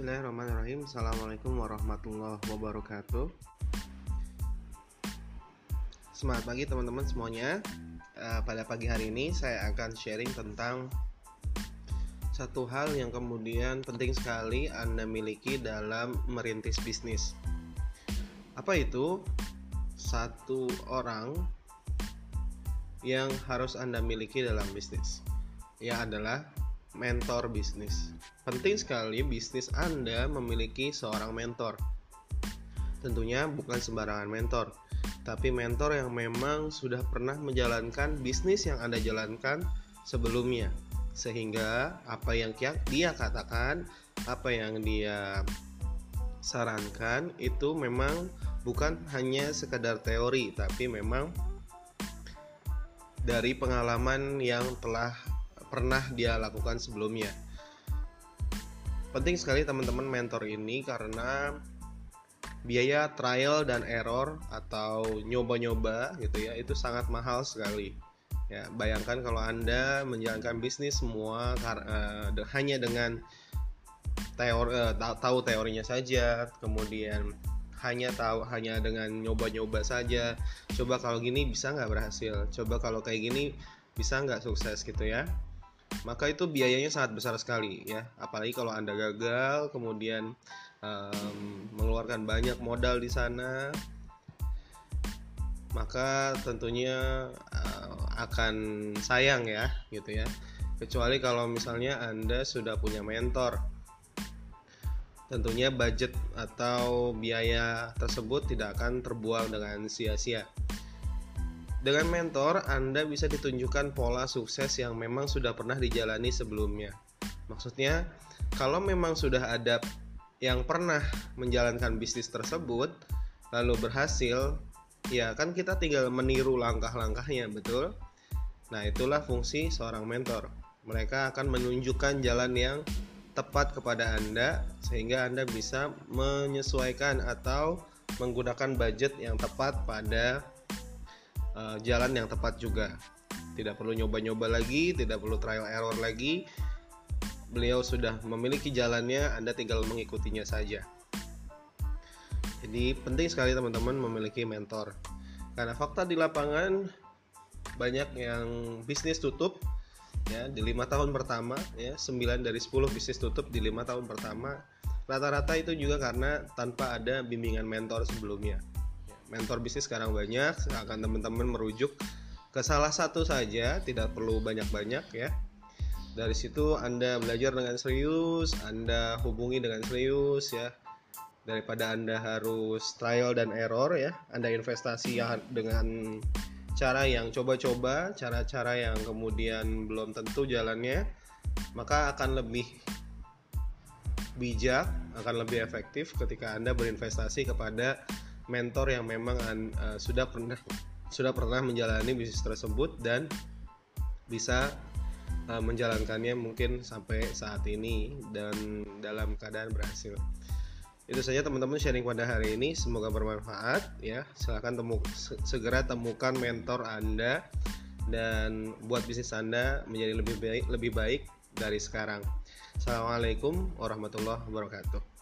Bismillahirrahmanirrahim. Assalamualaikum warahmatullahi wabarakatuh. Semangat pagi teman-teman semuanya. Uh, Pada pagi hari ini saya akan sharing tentang Satu hal yang kemudian penting sekali Anda miliki dalam merintis bisnis. Apa itu? Satu orang yang harus Anda miliki dalam bisnis. Ya adalah mentor bisnis. Penting sekali bisnis Anda memiliki seorang mentor. Tentunya bukan sembarangan mentor, tapi mentor yang memang sudah pernah menjalankan bisnis yang Anda jalankan sebelumnya. Sehingga apa yang dia katakan, apa yang dia sarankan itu memang bukan hanya sekedar teori, tapi memang dari pengalaman yang telah pernah dia lakukan sebelumnya. Penting sekali teman-teman mentor ini karena biaya trial dan error atau nyoba-nyoba gitu ya itu sangat mahal sekali. Ya, bayangkan kalau Anda menjalankan bisnis semua uh, hanya dengan teori uh, tahu teorinya saja, kemudian hanya tahu hanya dengan nyoba-nyoba saja. Coba kalau gini bisa nggak berhasil? Coba kalau kayak gini bisa nggak sukses gitu ya? Maka itu biayanya sangat besar sekali ya. Apalagi kalau anda gagal kemudian um, mengeluarkan banyak modal di sana maka tentunya uh, akan sayang ya gitu ya. Kecuali kalau misalnya anda sudah punya mentor. Tentunya budget atau biaya tersebut tidak akan terbuang dengan sia-sia dengan mentor, Anda bisa ditunjukkan pola sukses yang memang sudah pernah dijalani sebelumnya. Maksudnya, kalau memang sudah ada yang pernah menjalankan bisnis tersebut, lalu berhasil, ya kan kita tinggal meniru langkah-langkahnya, betul? Nah, itulah fungsi seorang mentor. Mereka akan menunjukkan jalan yang tepat kepada Anda, sehingga Anda bisa menyesuaikan atau menggunakan budget yang tepat pada uh, jalan yang tepat juga. Tidak perlu nyoba-nyoba lagi tidak perlu trial error lagi. Beliau sudah memiliki jalannya Anda tinggal mengikutinya saja. Jadi penting sekali teman-teman memiliki mentor. Karena fakta di lapangan banyak yang bisnis tutup ya di lima tahun pertama ya 9 dari 10 bisnis tutup di lima tahun pertama. Rata-rata itu juga karena tanpa ada bimbingan mentor sebelumnya mentor bisnis sekarang banyak akan teman-teman merujuk ke salah satu saja tidak perlu banyak-banyak ya. Dari situ anda belajar dengan serius anda hubungi dengan serius ya. Daripada anda harus trial dan error ya anda investasi ya dengan cara yang coba-coba cara-cara yang kemudian belum tentu jalannya maka akan lebih bijak akan lebih efektif ketika anda berinvestasi kepada mentor yang memang uh, sudah pernah sudah pernah menjalani bisnis tersebut dan bisa uh, menjalankannya mungkin sampai saat ini dan dalam keadaan berhasil. Itu saja teman-teman sharing pada hari ini, semoga bermanfaat ya. Silahkan temu segera temukan mentor Anda dan buat bisnis Anda menjadi lebih baik lebih baik dari sekarang. Assalamualaikum warahmatullahi wabarakatuh.